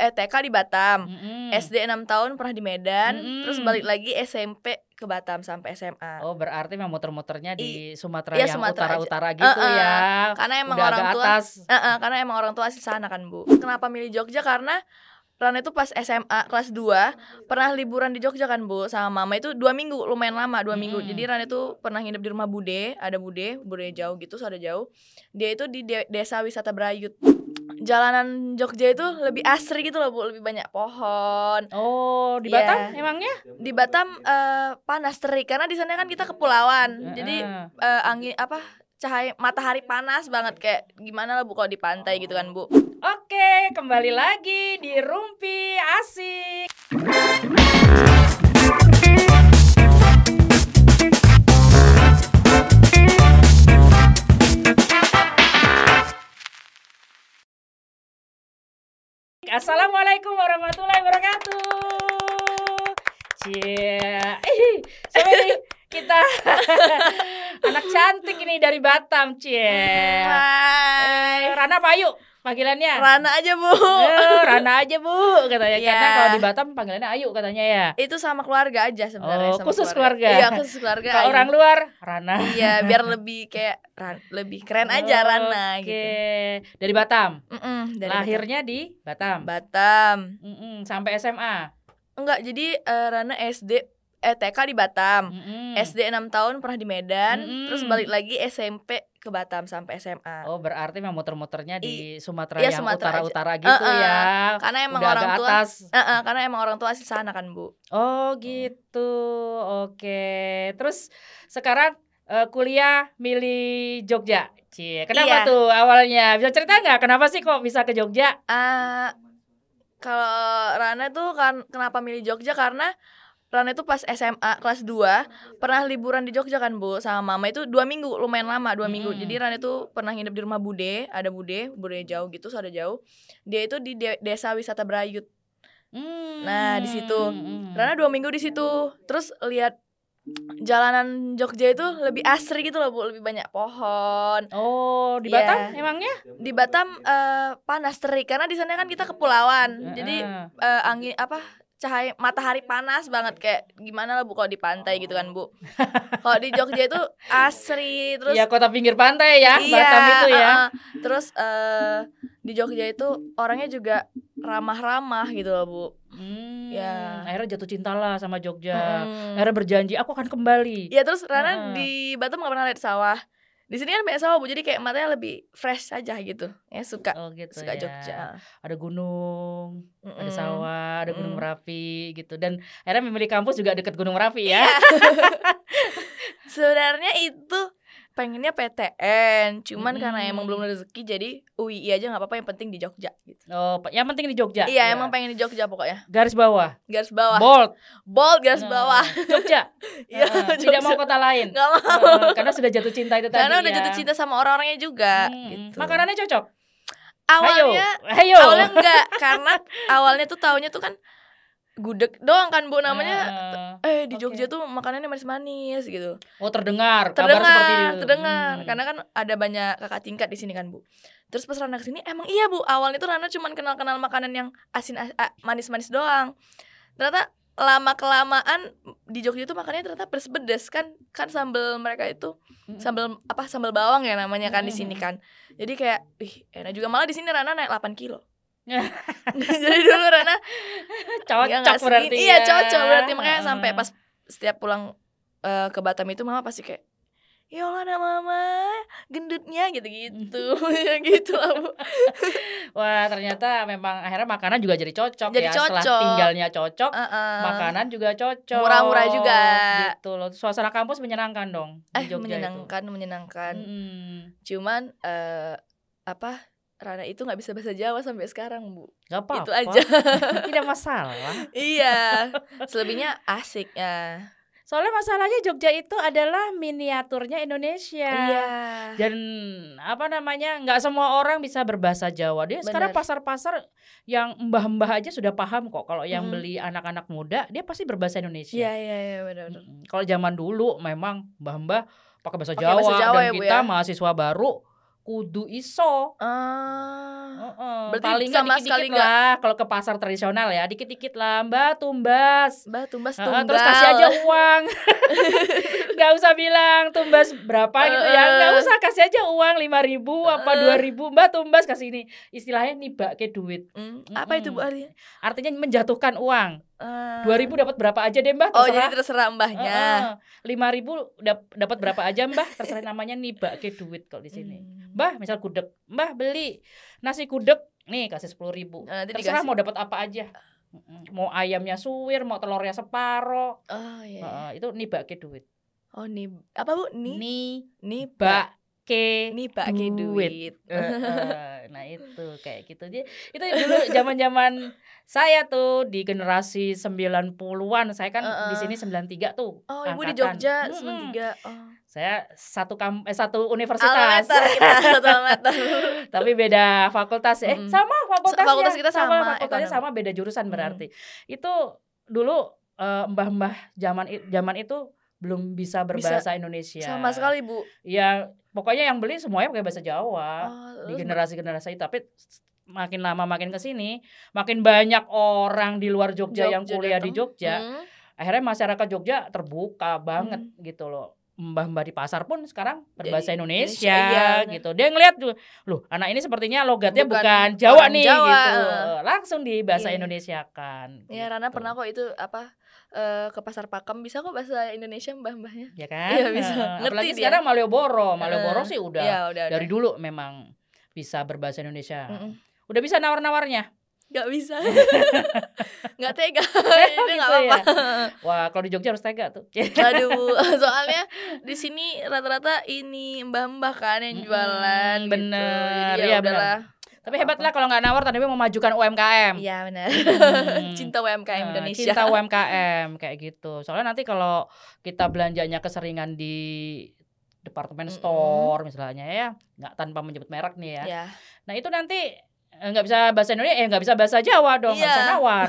eh TK di Batam. Mm-mm. SD 6 tahun pernah di Medan, Mm-mm. terus balik lagi SMP ke Batam sampai SMA. Oh berarti memang muter-muternya di Sumatera iya, yang utara-utara gitu Uh-uh. ya. Karena emang Udah orang tua atas. Eh, eh, karena emang orang tua asli sana kan, Bu. Kenapa milih Jogja? Karena Rana itu pas SMA kelas 2 pernah liburan di Jogja kan Bu sama mama itu dua minggu lumayan lama dua minggu Mm. jadi Rana itu pernah nginep di rumah Bude ada Bude Bude jauh gitu ada jauh dia itu di de- desa wisata Brayut jalanan Jogja itu lebih asri gitu loh Bu lebih banyak pohon Oh di Iya. Batam emangnya? di Batam eh, panas terik karena di sana kan kita kepulauan jadi Heeh. eh, angin apa cahaya matahari panas banget kayak gimana lah Bu kalau di pantai gitu kan Bu Oke, kembali lagi di Rumpi Asik. Kita anak cantik ini dari Batam, Cie. Hai Rana Payu panggilannya. Rana aja Bu Eh, Rana aja bu katanya Iya. karena kalau di Batam panggilannya Ayu katanya ya. itu sama keluarga aja sebenarnya Oh, sama khusus keluarga. Iya khusus keluarga Kalau orang luar Rana. Iya biar lebih kayak Ran- lebih keren aja Rana Oke. gitu Dari Batam. Mm-mm, dari Lahirnya di Batam. Batam. Batam Mm-mm, sampai SMA. enggak jadi eh, Rana SD eh TK di Batam Mm-mm. SD 6 tahun pernah di Medan Mm-mm. terus balik lagi SMP ke Batam sampai SMA Oh berarti memang muter-muternya di Sumatera iya, yang utara-utara gitu Uh-uh. ya. karena emang Udah orang tua atas. Eh, eh, karena emang orang tua asli sana kan Bu Oh gitu. Oke. Terus sekarang eh, kuliah milih Jogja. Cie, kenapa Iya. tuh awalnya? Bisa cerita nggak kenapa sih kok bisa ke Jogja? Ah, kalau Rana tuh kan kenapa milih Jogja karena Rana itu pas SMA kelas 2 pernah liburan di Jogja kan Bu sama mama itu dua minggu lumayan lama dua minggu Mm-mm. jadi Rana itu pernah nginep di rumah Bude ada Bude Bude jauh gitu ada jauh dia itu di de- desa wisata Brayut Hmm, Nah, di situ. hmm. Rana dua minggu di situ terus lihat jalanan Jogja itu lebih asri gitu loh Bu lebih banyak pohon Oh, di Iya. Batam emangnya? di Batam eh, panas terik karena di sana kan kita kepulauan jadi Heeh. eh, angin apa cahaya matahari panas banget kayak gimana lah bu kalau di pantai gitu kan bu kalau di Jogja itu asri terus Iya, kota pinggir pantai ya, Batam itu ya. uh-uh. terus eh di Jogja itu orangnya juga ramah-ramah gitu loh bu Hmm, Ya. akhirnya jatuh cinta lah sama Jogja. Mm. Akhirnya berjanji aku akan kembali. ya terus Rana Heeh. di Batam gak pernah lihat sawah di sini kan banyak sawah bu jadi kayak matanya lebih fresh aja gitu ya suka Oh gitu suka ya. Jogja Ada gunung, ada Mm-mm. sawah, ada gunung Mm. Merapi gitu. Dan akhirnya memilih kampus juga dekat Gunung Merapi ya. Sebenarnya itu pengennya PTN, cuman karena emang belum rezeki jadi UII aja nggak apa-apa yang penting di Jogja gitu. Oh, yang penting di Jogja. Iya, Ya. emang pengen di Jogja pokoknya. garis bawah. Garis bawah. Bold. Bold garis Nah, bawah. Jogja. Iya, Jogja. Tidak mau kota lain. Nggak mau. Heeh, karena sudah jatuh cinta itu tadi. Karena udah ya. jatuh cinta sama orang-orangnya juga Hmm, gitu. Makanannya cocok. awalnya Hayo. Hayo. awalnya enggak karena awalnya tuh taunya tuh kan gudeg doang kan Bu namanya Heeh. eh di. Jogja tuh makanannya manis-manis gitu. Oh terdengar, kabar seperti terdengar itu. terdengar Hmm. karena kan ada banyak kakak tingkat di sini kan bu terus pas Rana ke sini emang iya bu awalnya tuh Rana cuman kenal kenal makanan yang asin manis manis doang ternyata lama kelamaan di Jogja itu makannya ternyata pedes pedes kan kan sambal mereka itu Mm. sambal apa sambal bawang ya namanya kan di sini kan jadi kayak ih enak juga malah di sini Rana naik 8 kilo jadi dulu Rana cocok ya berarti iya ya. cocok berarti makanya sampai pas setiap pulang eh, ke Batam itu mama pasti kayak ya Allah ada mama gendutnya gitu-gitu ya gitu lah bu Wah ternyata memang akhirnya makanan juga jadi cocok Jadi ya Setelah cocok. tinggalnya cocok Heeh. Makanan juga cocok Murah-murah juga. Gitu loh Suasana kampus menyenangkan dong di eh menyenangkan menyenangkan itu. Mm-mm. cuman eh apa Rana itu nggak bisa bahasa Jawa sampai sekarang bu. Gak apa-apa. itu aja. Tidak masalah. Iya. Selebihnya asik ya. Soalnya masalahnya Jogja itu adalah miniaturnya Indonesia. Iya. Dan apa namanya nggak semua orang bisa berbahasa Jawa. Dia sekarang Benar. pasar-pasar yang mbah-mbah aja sudah paham kok. Kalau yang Mhm. beli anak-anak muda dia pasti berbahasa Indonesia. Iya iya iya Mm-mm. kalau zaman dulu memang mbah-mbah pakai bahasa Jawa, bahasa Jawa dan ya, Bu, kita ya? mahasiswa baru kudu iso. Ah. Heeh. Berarti Paling nggak sama sekali dikit-dikit lah kalau ke pasar tradisional ya, dikit-dikit lah, Mbak tumbas. Mbak tumbas Heeh, tunggal. terus kasih aja uang. Gak usah bilang tumbas berapa gitu ya. Heeh. Gak usah kasih aja uang lima ribu apa Heeh. dua ribu. Mbak tumbas kasih ini. Istilahnya nibak ke duit. Hmm, Apa itu Bu artinya? Artinya menjatuhkan uang. Dua ribu dapat berapa aja deh Mbak. Oh jadi terserah. terserah mbahnya. Lima ribu dapat berapa aja Mbak. Terserah namanya nibak ke duit kalau di sini. Hmm. Mbah misal gudeg. Mbah beli nasi gudeg. Nih kasih sepuluh ribu. Nah, Terserah dikasih. mau dapat apa aja. Mau ayamnya suwir, mau telurnya separo. Oh iya. Heeh, itu nibak ke duit. Oh nih apa Bu? Nih Ni nih bak ke nih pakai duit. duit. Heeh, nah itu kayak gitu Jadi, itu dulu zaman-zaman saya tuh di generasi 90-an. Saya kan di Heeh. sini 93 tuh. Oh ibu di. Jogja Mm-mm. 93 Oh. Saya satu kam eh satu universitas. kita satu. Tapi beda fakultas. Eh, sama fakultasnya. fakultas kita sama, fakultasnya ekonomi. sama, beda jurusan berarti. Itu dulu eh, mbah-mbah zaman zaman itu belum bisa berbahasa Indonesia. Sama sekali Bu. Ya, pokoknya yang beli semuanya pakai bahasa Jawa. Oh, di terus generasi-generasi itu tapi makin lama makin ke sini makin banyak orang di luar Jogja, yang Jogja kuliah di datang. Jogja Hmm. akhirnya masyarakat Jogja terbuka banget gitu loh mbah-mbah di pasar pun sekarang berbahasa Jadi Indonesia, Indonesia, iya, gitu dia ngeliat tuh loh anak ini sepertinya logatnya Bukan bukan, Jawa nih Jawa, gitu langsung di bahasa Iya. Indonesia kan Ya Rana pernah kok itu apa eh, ke pasar Pakem bisa kok bahasa Indonesia mbah-mbahnya. ya kan Iya, bisa. Ngerti apalagi dia. sekarang Malioboro Malioboro Eh, sih udah Iya, udah, dari udah. dulu memang bisa berbahasa Indonesia Mm-mm. udah bisa nawar-nawarnya Gak bisa. Gak tega. Ini Gitu gak apa-apa. Wah, kalau di Jogja harus tega tuh. Aduh, soalnya di sini rata-rata ini mbah-mbah kan yang jualan Mm, gitu. bener. Jadi Iya, ya bener. Tapi hebat lah kalau nggak nawar tadi memajukan UMKM. Iya benar. Hmm. Cinta UMKM Nah, Indonesia. Cinta UMKM kayak gitu. Soalnya nanti kalau kita belanjanya keseringan di departemen store misalnya ya, nggak tanpa menyebut merek nih ya. Ya. Nah itu nanti eh, nggak bisa bahasa Indonesia, eh nggak bisa bahasa Jawa dong, nggak Iya. bisa nawar.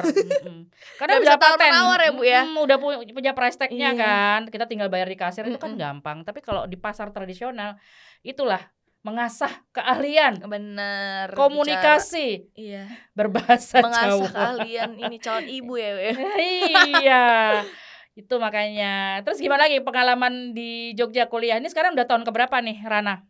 Karena udah bisa paten. menawar ya, Bu, ya? Mm, udah pu- punya price tag-nya Iya. kan. Kita tinggal bayar di kasir itu kan gampang. Tapi kalau di pasar tradisional itulah mengasah keahlian Benar. komunikasi bicara. Iya. berbahasa Mengasah Jawa. kalian ini calon ibu ya. Iya. Itu makanya. Terus gimana lagi pengalaman di Jogja kuliah? Ini sekarang udah tahun keberapa nih, Rana?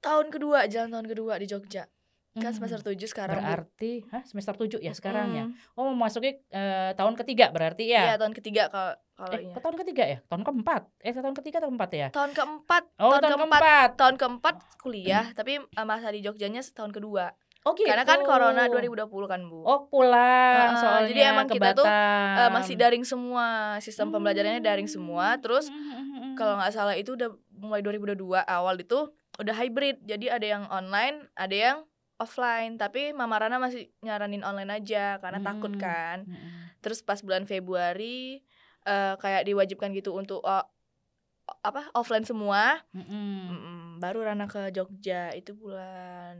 Tahun kedua, jalan tahun kedua di Jogja. Kan Hmm, semester 7 sekarang. Berarti, hah, semester 7 ya sekarang ya? Mm. Oh, mau masuki eh, tahun ketiga berarti Iya, ya? tahun ketiga kalau kalau eh, iya. kok tahun ketiga ya? Tahun keempat? Eh, tahun ketiga atau keempat ya? Tahun keempat, Oh, tahun, tahun, keempat, keempat. tahun keempat kuliah, tapi uh, masa di Jogjanya setahun kedua. Oh, gitu. Karena kan corona 2020 kan, Bu. Oh, pulang soalnya jadi emang kita tuh, Batam. Uh, masih daring semua, sistem pembelajarannya daring semua. Terus Hmm. kalau nggak salah itu udah mulai 2022 awal itu udah hybrid. Jadi ada yang online, ada yang offline. Tapi Mama Rana masih nyaranin online aja karena takut Hmm. kan. Hmm. Terus pas bulan Februari uh, kayak diwajibkan gitu untuk uh, apa offline semua. Hmm. Mm-mm, baru Rana ke Jogja itu bulan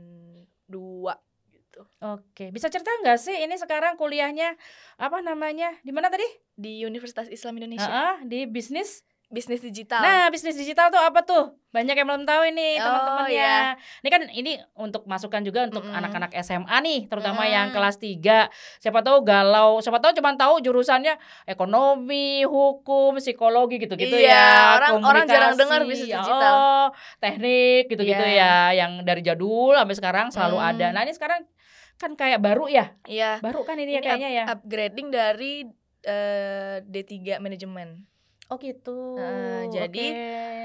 2 gitu. Oke, bisa cerita nggak sih ini sekarang kuliahnya apa namanya? Di mana tadi? Di Universitas Islam Indonesia. Heeh, di bisnis. Bisnis digital. Nah, bisnis digital tuh apa tuh? Banyak yang belum tahu ini Oh, teman-teman iya. ya. Ini kan ini untuk masukan juga untuk Mm-mm. anak-anak SMA nih, terutama Mm. yang kelas 3. Siapa tahu galau, siapa tahu cuma tahu jurusannya ekonomi, hukum, psikologi gitu-gitu Iya, ya. orang- orang jarang dengar bisnis digital. Oh, teknik gitu-gitu Iya. ya, yang dari jadul sampai sekarang selalu Mm. ada. Nah, ini sekarang kan kayak baru ya. Iya. Baru kan ini, ya Ini kayaknya ya. Upgrading dari eh, D3 manajemen. Oh gitu. Nah, jadi Oke.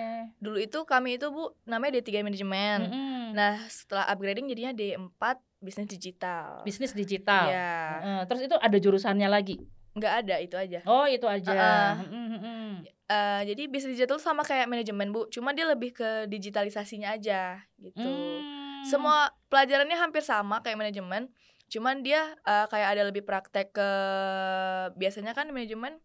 Dulu itu kami itu Bu namanya D3 manajemen. Mm-mm. Nah, setelah upgrading jadinya D4 bisnis digital. bisnis digital. Iya. Terus itu ada jurusannya lagi. Nggak ada itu aja. Oh, itu aja. Heeh. Mm, mm, mm. Eh, jadi bisnis digital sama kayak manajemen Bu, cuma dia lebih ke digitalisasinya aja gitu. Hmm. Semua pelajarannya hampir sama kayak manajemen, cuman dia eh, kayak ada lebih praktek ke biasanya kan manajemen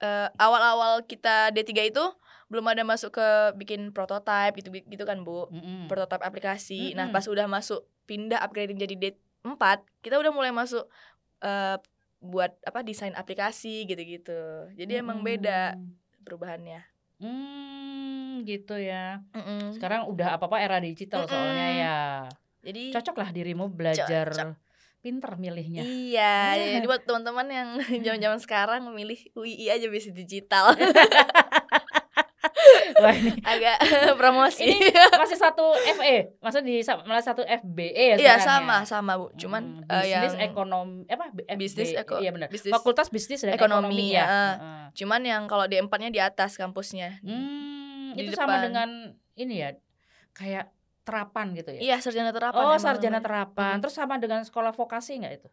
eh, awal-awal kita D3 itu belum ada masuk ke bikin prototype gitu gitu kan Bu. Mm-mm. Prototype aplikasi. Nah, Mm-mm. pas udah masuk pindah upgrading jadi D4, kita udah mulai masuk eh, buat apa desain aplikasi gitu-gitu. Jadi emang beda Mm. perubahannya. Hmm, Hmm, gitu ya. Mm-mm. Sekarang udah apa-apa era digital soalnya Mm-mm. ya. Jadi Cocoklah dirimu belajar Cocok. Pinter milihnya. Iya, jadi buat teman-teman yang zaman-zaman sekarang memilih UII aja bisnis digital. Wah, ini Agak promosi. Ini masih satu FE, maksud di malah satu FBE ya Iya, sekarang sama ya? sama, Bu. Cuman Hmm, eh, bisnis yang ekonomi apa FB, Bisnis eko- iya benar bisnis fakultas bisnis dan ekonomi, ekonomi, ya ya. Heeh. cuman yang kalau di empatnya di atas kampusnya. Hmm, Di itu sama depan. dengan ini ya kayak terapan gitu ya Iya, sarjana terapan. oh sarjana namanya. terapan Hmm. terus sama dengan sekolah vokasi nggak itu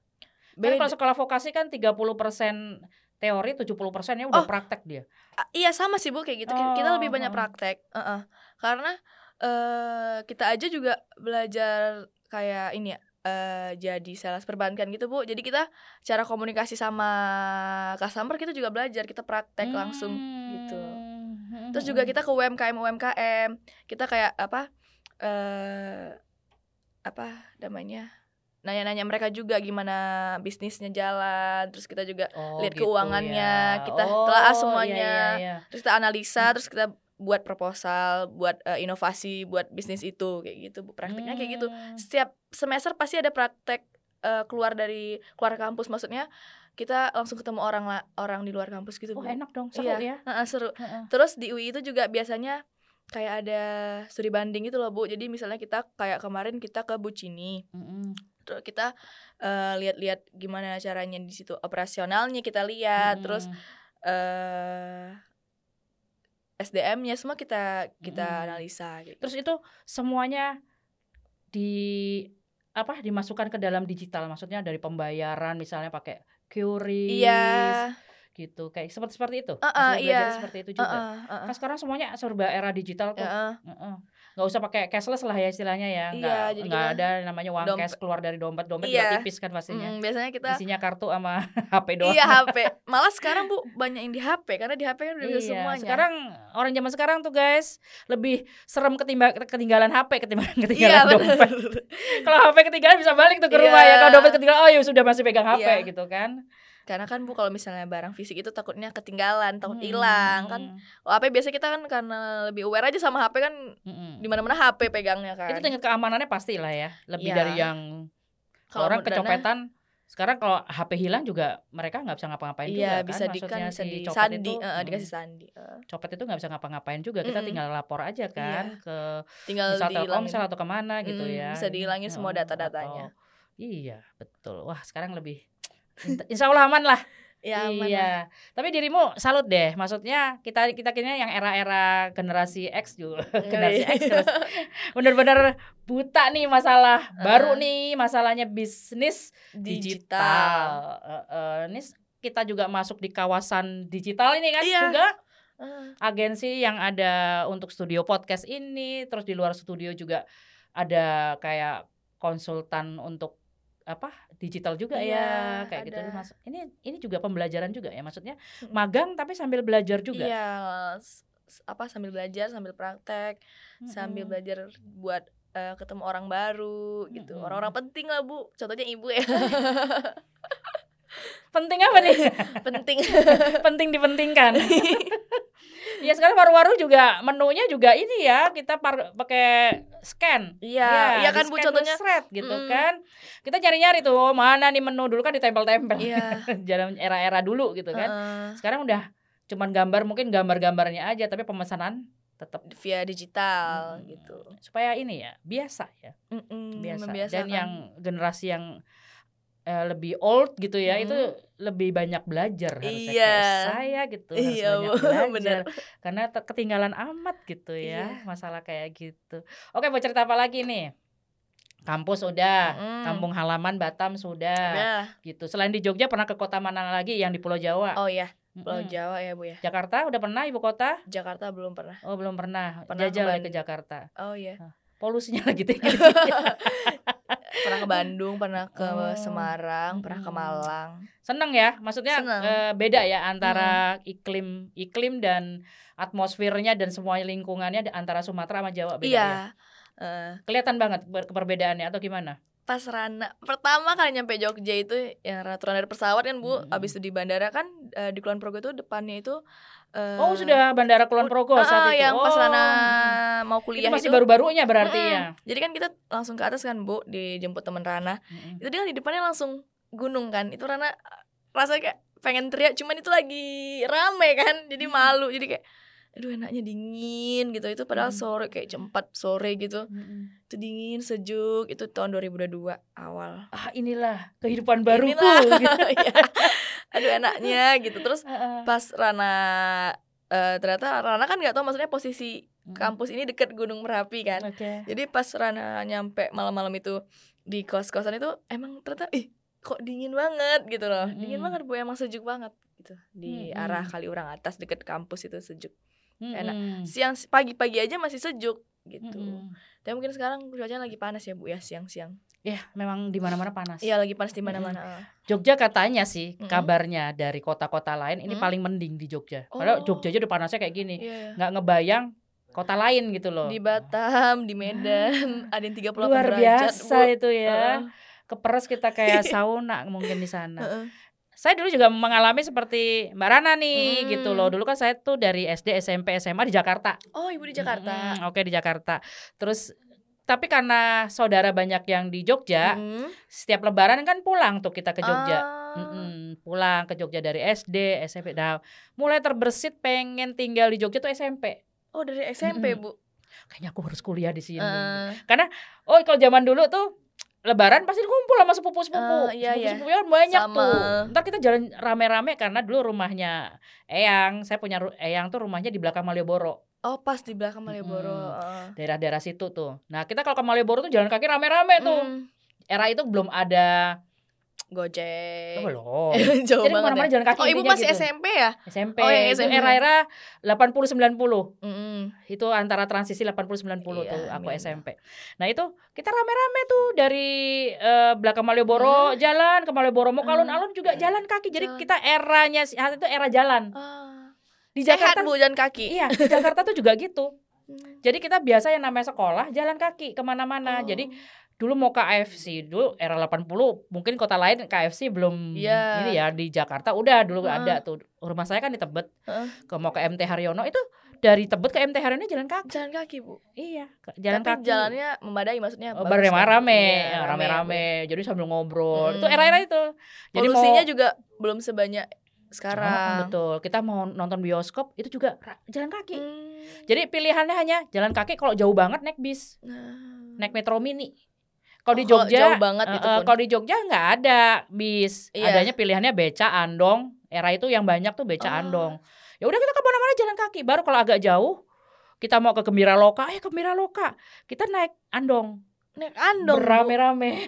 kan Beda. kalau sekolah vokasi kan 30% teori 70 persennya udah Oh. praktek dia Iya sama sih bu kayak gitu. Kita lebih Oh, banyak oh. praktek, Heeh. karena eh kita aja juga belajar kayak ini ya. eh, jadi sales perbankan gitu bu. Jadi kita cara komunikasi sama customer kita juga belajar, kita praktek langsung gitu. Hmm. Terus juga kita ke UMKM UMKM, kita kayak apa eh apa namanya nanya-nanya mereka juga gimana bisnisnya jalan. Terus kita juga Oh, lihat gitu keuangannya, ya. kita Oh, telaah iya, semuanya. iya, iya. terus kita analisa terus kita buat proposal buat eh, inovasi buat bisnis itu kayak gitu prakteknya kayak gitu Hmm. setiap semester pasti ada praktek eh, keluar dari keluar kampus maksudnya kita langsung ketemu orang orang di luar kampus gitu Oh bu enak dong, seru Iya. ya. Heeh, seru Heeh. terus di UI itu juga biasanya kayak ada studi banding gitu loh bu jadi misalnya kita kayak kemarin kita ke Bucini Mm-mm. terus kita eh, lihat-lihat gimana caranya di situ operasionalnya kita lihat terus Mm-mm. eh SDM-nya semua kita kita Mm-mm. analisa gitu. terus itu semuanya di apa dimasukkan ke dalam digital maksudnya dari pembayaran misalnya pakai QRIS Iya. Gitu kayak seperti seperti itu Maksudnya belajar iya. seperti itu juga Heeh, heeh. kan sekarang semuanya serba era digital tuh Heeh. Heeh. nggak usah pakai cashless lah ya istilahnya ya Iya, nggak jadi nggak ada namanya uang dompet- cash keluar dari dompet dompet Iya. juga tipis kan pastinya Mm, biasanya kita isinya kartu sama HP doang iya HP. Malah sekarang Bu banyak yang di HP karena di HP kan udah bisa Iya, semuanya. sekarang orang zaman sekarang tuh guys lebih serem ketimba ketinggalan HP ketimbang iya ketinggalan dompet. benar. Kalau HP ketinggalan bisa balik tuh ke Iya. rumah ya. Kalau dompet ketinggalan, oh ya sudah masih pegang HP Iya. gitu kan. Karena kan Bu kalau misalnya barang fisik itu takutnya ketinggalan, takut Hmm, hilang kan. hmm, Kalau HP biasa kita kan karena lebih aware aja sama HP kan hmm, di mana-mana HP pegangnya kan. Itu tingkat keamanannya pasti lah ya. Lebih Iya. dari yang Kalau orang kecopetan. Sekarang kalau HP hilang juga mereka nggak bisa ngapa-ngapain juga Iya, kan. bisa di kan Maksudnya bisa si di copet sandi, itu, hmm, dikasih sandi. eh. copet itu nggak bisa ngapa-ngapain juga. Kita Mm-mm. tinggal lapor aja kan ke Tinggal misal. Telkomsel atau ke mana gitu Mm, ya. bisa dihilangin semua data-datanya. Iya, betul. Wah, sekarang lebih Insya Allah aman lah. Ya, aman lah. iya. Tapi dirimu salut deh. Maksudnya kita kita kini yang era-era generasi X juga. generasi X terus bener-bener buta nih masalah baru nih masalahnya bisnis digital. digital. Eh, eh, ini kita juga masuk di kawasan digital ini kan Iya. juga agensi yang ada untuk studio podcast ini, terus di luar studio juga ada kayak konsultan untuk apa digital juga Iya, ya kayak gitu ada. Mas. Ini ini juga pembelajaran juga ya maksudnya Mm. magang tapi sambil belajar juga. Iya, apa sambil belajar, sambil praktek, sambil Mm-mm. belajar buat eh, ketemu orang baru gitu. Mm-mm. Orang-orang penting lah, Bu. Contohnya ibu ya. Penting apa nih? penting. Penting dipentingkan. Ya sekarang paru-paru juga menunya juga ini ya kita par- pakai scan. Iya, iya kan Bu contohnya. nge-shred gitu Mm-mm. kan. Kita nyari-nyari tuh oh, mana nih menu dulu kan ditempel-tempel. Iya. Jalan era-era dulu gitu kan. Heeh. Sekarang udah cuman gambar mungkin gambar-gambarnya aja tapi pemesanan tetap via digital Mm, gitu. supaya ini ya biasa ya Mm-mm, biasa dan yang generasi yang eh, lebih old gitu ya Mm. itu lebih banyak belajar harusnya Iya. kayak saya gitu harus Iya, banyak Bu. belajar Bener. karena ketinggalan amat gitu ya Iya. masalah kayak gitu oke mau cerita apa lagi nih kampus udah Mm. kampung halaman Batam sudah Udah. gitu selain di Jogja pernah ke kota mana lagi yang di Pulau Jawa Oh ya, Pulau Mm-mm. Jawa ya, Bu ya. Jakarta udah pernah ibu kota Jakarta belum pernah. oh belum pernah, Pernah jajal ya ke. Jakarta Oh iya. polusinya lagi tinggi Pernah ke Bandung, pernah ke Oh. Semarang, pernah ke Mm. Malang. seneng ya maksudnya Seneng. eh, beda ya antara iklim iklim dan atmosfernya dan semua lingkungannya di- antara Sumatera sama Jawa beda ya Iya. Eh, kelihatan banget perbedaannya atau gimana pas Rana pertama kali nyampe Jogja itu ya Rana turun dari pesawat kan Bu, Mm-mm. abis itu di bandara kan eh, di Kulon Progo itu depannya itu eh, Oh, sudah Bandara Kulon Progo ah, saat itu. yang pas Oh. Rana mau Itu kuliah masih itu. baru-barunya berarti Mm-mm. ya. Jadi kan kita langsung ke atas kan Bu, dijemput teman Rana. Mm-mm. Itu dia kan di depannya langsung gunung kan. Itu Rana rasanya kayak pengen teriak cuman itu lagi rame kan. Jadi Hmm. malu. Jadi kayak aduh enaknya dingin gitu. Itu padahal Hmm. sore kayak jam 4 sore gitu. Mm-mm. Itu dingin, sejuk. Itu tahun 2022 awal. Ah, inilah kehidupan baruku. Inilah. gitu. Iya. Aduh enaknya gitu. Terus pas Rana eh, ternyata Rana kan nggak tahu maksudnya posisi Mm. kampus ini deket Gunung Merapi kan. Oke. Jadi pas Rana nyampe malam-malam itu di kos-kosan itu emang ternyata ih kok dingin banget gitu loh. Dingin Mm-mm. banget Bu, emang sejuk banget gitu. Di Mm-mm. arah Kaliurang atas deket kampus itu sejuk. Enak. Mm-mm. Siang pagi-pagi aja masih sejuk gitu. Mm-mm. Tapi mungkin sekarang cuacanya lagi panas ya Bu ya siang-siang. Ya, memang di mana-mana panas. Iya lagi panas di mana-mana. Jogja katanya sih Mm-mm. kabarnya dari kota-kota lain ini Mm. paling mending di Jogja. Padahal Oh. Jogja aja udah panasnya kayak gini. Iya. Nggak ngebayang kota lain gitu loh. Di Batam, di Medan, ada yang 38 Luar derajat, biasa Bu. itu ya. Heeh. Keperes kita kayak sauna mungkin di sana. Saya dulu juga mengalami seperti Mbak Rana nih Mm. gitu loh. Dulu kan saya tuh dari SD, SMP, SMA di Jakarta. Oh, Ibu di Jakarta. Mm, Oke di Jakarta. Terus tapi karena saudara banyak yang di Jogja, Mm. setiap Lebaran kan pulang tuh kita ke Jogja. Ah. Mm-mm, pulang ke Jogja dari SD, SMP. Nah, mulai terbersit pengen tinggal di Jogja tuh SMP. Oh, dari SMP, Mm-mm. Bu. Kayaknya aku harus kuliah di sini. Eh, Oh, kalau zaman dulu tuh Lebaran pasti kumpul sama sepupu-sepupu. Ah, iya, iya. sepupu yang banyak Sama. tuh. Ntar kita jalan rame-rame karena dulu rumahnya Eyang, saya punya Eyang tuh rumahnya di belakang Malioboro, oh, pas di belakang Malioboro. Heeh. daerah-daerah situ tuh. Nah, kita kalau ke Malioboro tuh jalan kaki rame-rame tuh. Mm. Era itu belum ada Gojek. oh, belum. Jauh Jadi banget ke mana-mana ya. jalan kaki Oh, Ibu masih gitu. SMP ya? SMP. Oh, yang itu SMP. era-era 80 90. Mm-mm. Itu antara transisi 80 90 Iya, tuh aku amin. SMP. Nah, itu kita rame-rame tuh dari eh, belakang Malioboro jalan ke Malioboro mau ke Hmm. alun-alun juga jalan kaki. Jadi Jalan. kita eranya saat itu era jalan. Ah. Di Sehat, Jakarta Bu, jalan kaki. Iya, di Jakarta tuh juga gitu. Jadi kita biasa yang namanya sekolah jalan kaki ke mana-mana. Oh. Jadi dulu mau KFC dulu era 80 mungkin kota lain KFC belum Iya. ini ya di Jakarta udah dulu Heeh. ada tuh rumah saya kan di Tebet Heeh. ke mau ke MT Haryono itu dari Tebet ke MT Haryono jalan kaki jalan kaki, Bu. iya jalan Tapi kaki jalannya memadai maksudnya Oh, bagus kan? rame-rame Iya, ya, rame-rame jadi sambil ngobrol Hmm. itu era-era itu jadi Polusinya mau juga belum sebanyak Oh, sekarang. betul kita mau nonton bioskop itu juga jalan kaki Hmm. jadi pilihannya hanya jalan kaki kalau jauh banget naik bis Nah. naik metro mini. Kalau di Oh, Jogja, jauh banget eh, itu eh, kalau di Jogja nggak ada bis, Iya. adanya pilihannya beca andong. Era itu yang banyak tuh beca Oh. andong. Ya udah kita ke mana-mana jalan kaki. Baru kalau agak jauh, kita mau ke Gembira Loka, eh Gembira Loka, kita naik andong, Naik andong. Bu. berame-rame,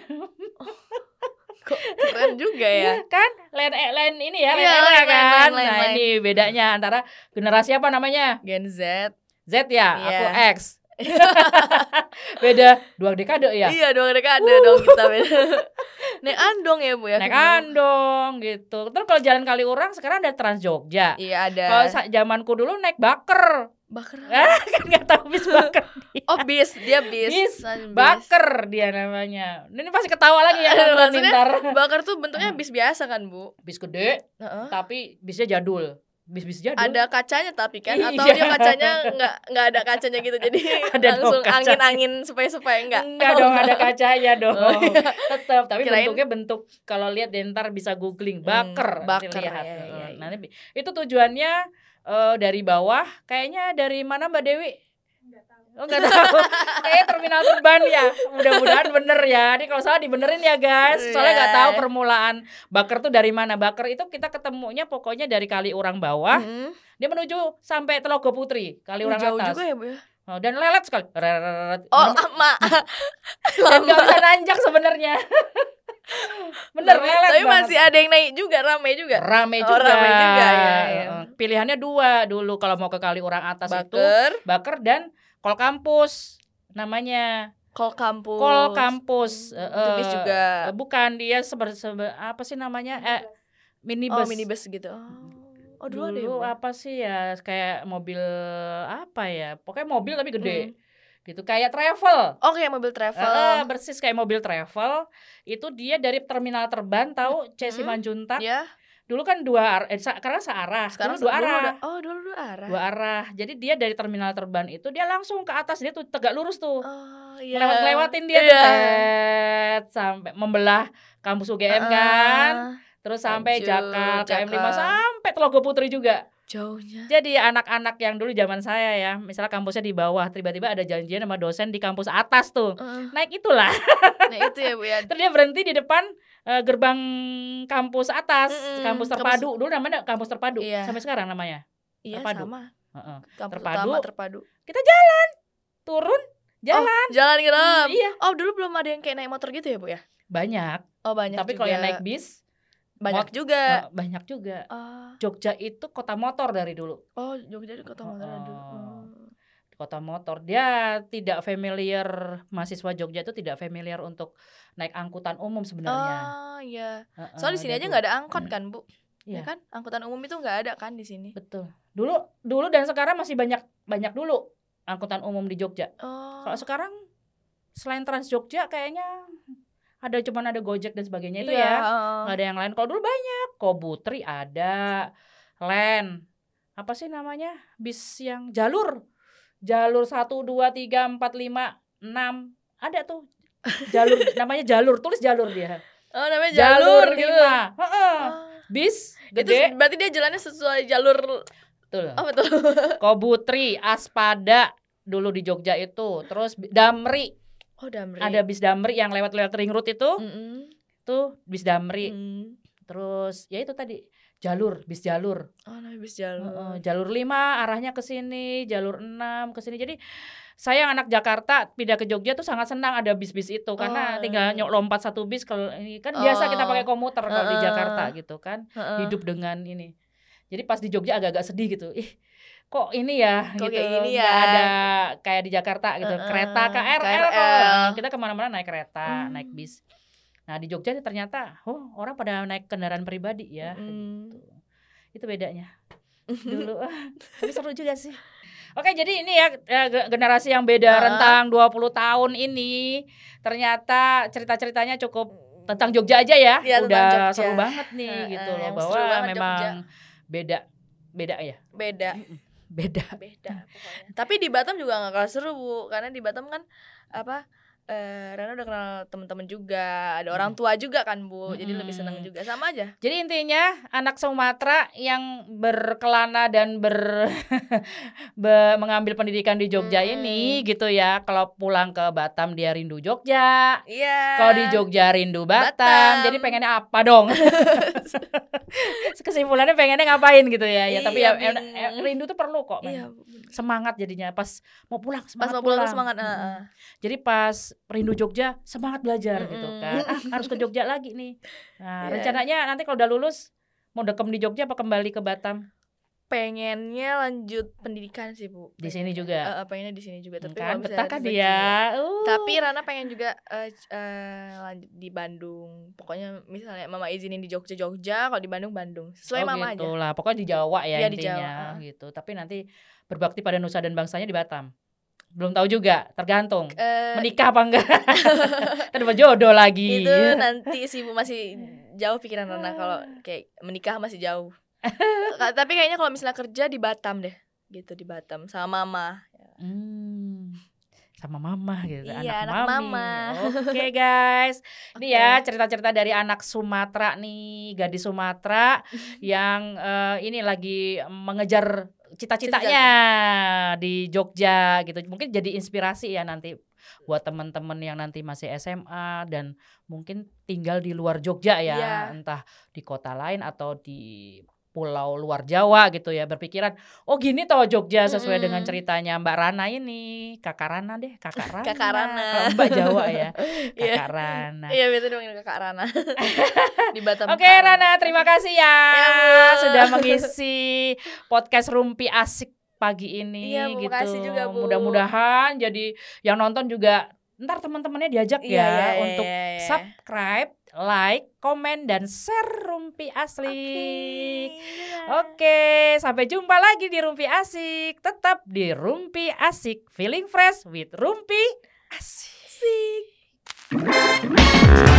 Kok keren juga ya. Iya kan? Lain eh, lain ini ya, lain era lain, kan. lain, lain, nah lain. ini bedanya antara generasi apa namanya? Gen Z. Z ya, Iya. aku X. Beda dua dekade ya. Iya dong dekade dong kita beda. Naik andong ya Bu ya. naik andong gitu. Terus kalau jalan Kaliurang sekarang ada Trans Jogja. Iya ada. Kalau zamanku dulu naik baker. Bakar. Ah, kan nggak tahu bis baker. Oh bis, dia bis. Bis. Baker dia namanya. Ini pasti ketawa lagi ya maksudnya ntar. Bakar tuh bentuknya bis biasa kan Bu? Bis gede Heeh. tapi bisnya jadul. Bis-bis jadul. Ada kacanya tapi kan atau Iya. dia kacanya nggak nggak ada kacanya gitu jadi Ada langsung angin-angin supaya-supaya enggak. Enggak dong ada kacanya dong. Oh, iya. Tetap tapi Kirain- bentuknya bentuk kalau lihat deh, ntar bisa googling Hmm, baker, nanti baker, lihat. iya, iya, iya. Nanti itu tujuannya eh, dari bawah kayaknya dari mana Mbak Dewi? Oh enggak tahu. Kayaknya terminal Turban ya. Mudah-mudahan bener ya. Ini kalau salah dibenerin ya guys. Soalnya nggak tahu Iya. permulaan baker tuh dari mana. Baker itu kita ketemunya pokoknya dari kali orang bawah. Mm-mm. Dia menuju sampai Telogo Putri, kali orang jauh atas. juga ya Bu ya. Oh, dan lelet sekali. Oh lama. dan nggak bisa nanjak sebenarnya. Bener lelet tapi banget. masih ada yang naik juga rame juga. rame Oh, juga. rame juga, ya, ya. Pilihannya dua dulu kalau mau ke kali orang atas itu Baker, Baker dan Kol Kampus namanya. kol kampus. Kol Kampus. Bis juga. Eh, Bukan dia seber, seber- apa sih namanya? Eh minibus. Oh minibus gitu. Oh, oh dulu, ada ya. Dulu Bu? apa sih ya kayak mobil apa ya? Pokoknya mobil tapi gede. Hmm. gitu kayak travel Oh kayak mobil travel. Eh, persis kayak mobil travel itu dia dari terminal terbang tahu C Mm-mm. Simanjuntak ya. Dulu kan dua arah eh, karena searah Sekarang dulu dua dulu arah udah- oh dulu dua arah. dua arah jadi dia dari terminal terbang itu dia langsung ke atas dia tuh tegak lurus tuh Oh iya. Lewat lewatin dia tuh Iya. tet, sampai membelah kampus UGM kan Ah, terus sampai Jakal KM 5 Jakal. sampai Telaga Putri juga jauhnya. jadi anak-anak yang dulu zaman saya ya misalnya kampusnya di bawah tiba-tiba ada janjian sama dosen di kampus atas tuh Heeh. naik itulah Nah itu ya bu ya. terus dia berhenti di depan eh, gerbang kampus atas Mm-mm, kampus kampus- terpadu dulu namanya kampus terpadu Iya. sampai sekarang namanya Iya Terpadu. sama. Heeh. Kampus Terpadu. utama terpadu. turun jalan Oh, jalan gitu. Hmm, iya Oh dulu belum ada yang kayak naik motor gitu ya bu ya? banyak Oh banyak tapi kalau yang naik bis banyak mot- juga. eh, banyak juga Ah. Jogja itu kota motor dari dulu oh Jogja di kota motor ada. Oh. Hmm. kota motor dia tidak familiar mahasiswa Jogja itu tidak familiar untuk naik angkutan umum sebenarnya Oh iya. Soalnya di sini aja nggak ada angkot kan bu? Iya. Ya kan? Angkutan umum itu nggak ada kan di sini. betul dulu dulu dan sekarang masih banyak banyak dulu angkutan umum di Jogja Oh. kalau sekarang selain Trans Jogja kayaknya ada cuman ada Gojek dan sebagainya itu Iya, ya nggak ada yang lain kalau dulu banyak Kobutri ada Len apa sih namanya bis yang jalur jalur satu dua tiga empat lima enam ada tuh jalur namanya jalur tulis jalur dia Oh namanya jalur, jalur, gitu. lima Heeh. Oh. bis Itu gede berarti dia jalannya sesuai jalur betul apa tuh? Kobutri Aspada dulu di Jogja itu terus Damri Oh Damri. ada bis Damri yang lewat-lewat ring road itu Mm-mm. tuh bis Damri Mm. terus ya itu tadi jalur bis jalur Oh bis jalur. Heeh, jalur 5 arahnya ke sini, jalur 6 ke sini. Jadi saya anak Jakarta pindah ke Jogja tuh sangat senang ada bis-bis itu karena Oh. tinggal nyok lompat satu bis kalau ini kan biasa kita Oh. pakai komuter kalau di Heeh. Jakarta gitu kan. Heeh. Hidup dengan ini. Jadi pas di Jogja agak-agak sedih gitu. Ih, kok ini ya Kok gitu. kayak gini nggak ya? ada kayak di Jakarta gitu. Heeh, Kereta KRL, KRL. kita ke mana-mana naik kereta, Hmm. naik bis. Nah di Jogja ternyata, oh orang pada naik kendaraan pribadi ya. Mm. gitu. Itu bedanya dulu tapi seru juga sih Oke jadi ini ya eh, ge- generasi yang beda Ah. rentang 20 tahun ini ternyata cerita-ceritanya cukup tentang Jogja aja ya tentang udah Jogja. seru banget nih Heeh, gitu loh bahwa memang Jogja. beda beda ya Beda. beda Beda pokoknya. Tapi di Batam juga nggak kalah seru bu, karena di Batam kan apa? Eh, Rana udah kenal temen-temen juga, ada orang tua juga kan bu, jadi lebih seneng Mm-mm. juga sama aja. Jadi intinya anak Sumatera yang berkelana dan ber, be- mengambil pendidikan di Jogja Mm-mm. ini gitu ya. Kalau pulang ke Batam dia rindu Jogja. Iya. Kalau di Jogja rindu Batam. Batam. Jadi pengennya apa dong? Kesimpulannya pengennya ngapain gitu ya. Ya tapi ya Iya, em- bingung. em- rindu tuh perlu kok. Iya. Semangat jadinya pas mau pulang Pas semangat mau pulang pulang. semangat. Mm-mm. heeh. Jadi pas rindu Jogja semangat belajar gitu Mm-mm. kan. Ah, harus ke Jogja lagi nih. Nah, Iya. rencananya nanti kalau udah lulus mau dekem di Jogja apa kembali ke Batam? Pengennya lanjut pendidikan sih bu. Di sini juga. Eh, pengennya di sini juga. Tapi kan betah kan dia. juga. Uh. Tapi Rana pengen juga c- eh, lanjut di Bandung. Pokoknya misalnya Mama izinin di Jogja Jogja, kalau di Bandung Bandung. Sesuai oh, Mama gitu aja. lah. Pokoknya di Jawa ya di intinya Jawa, ah. gitu. Tapi nanti berbakti pada nusa dan bangsanya di Batam. Belum tahu juga, tergantung. Eh, Menikah apa enggak? Tadi jodoh lagi. itu nanti sih Bu masih jauh pikiran Rana kalau kayak menikah masih jauh. Tapi kayaknya kalau misalnya kerja di Batam deh. Gitu di Batam sama Mama. Hmm, sama mama gitu Iya, anak, anak mami. mama. Oke guys ini ya cerita-cerita dari anak Sumatera nih gadis Sumatera yang eh, ini lagi mengejar cita-citanya di Jogja gitu mungkin jadi inspirasi ya nanti buat teman-teman yang nanti masih SMA dan mungkin tinggal di luar Jogja ya Iya. entah di kota lain atau di pulau luar Jawa gitu ya berpikiran oh gini toh Jogja sesuai Mm-mm. dengan ceritanya Mbak Rana ini kakak Rana deh kakak Rana Kakak Rana. Mbak Jawa ya Iya. kakak Rana Iya biasa dipanggil kakak Rana di Batam. Oke Kak Rana terima kasih ya, Ya, sudah mengisi podcast Rumpi Asik pagi ini Iya, Bu, gitu makasih juga, Bu. mudah-mudahan jadi yang nonton juga ntar teman-temannya diajak Iya, ya iya, iya, untuk iya, iya. subscribe like, komen, dan share Rumpi Asik. Iya. Oke, sampai jumpa lagi di Rumpi Asik. Tetap di Rumpi Asik, feeling fresh with Rumpi Asik. Asik.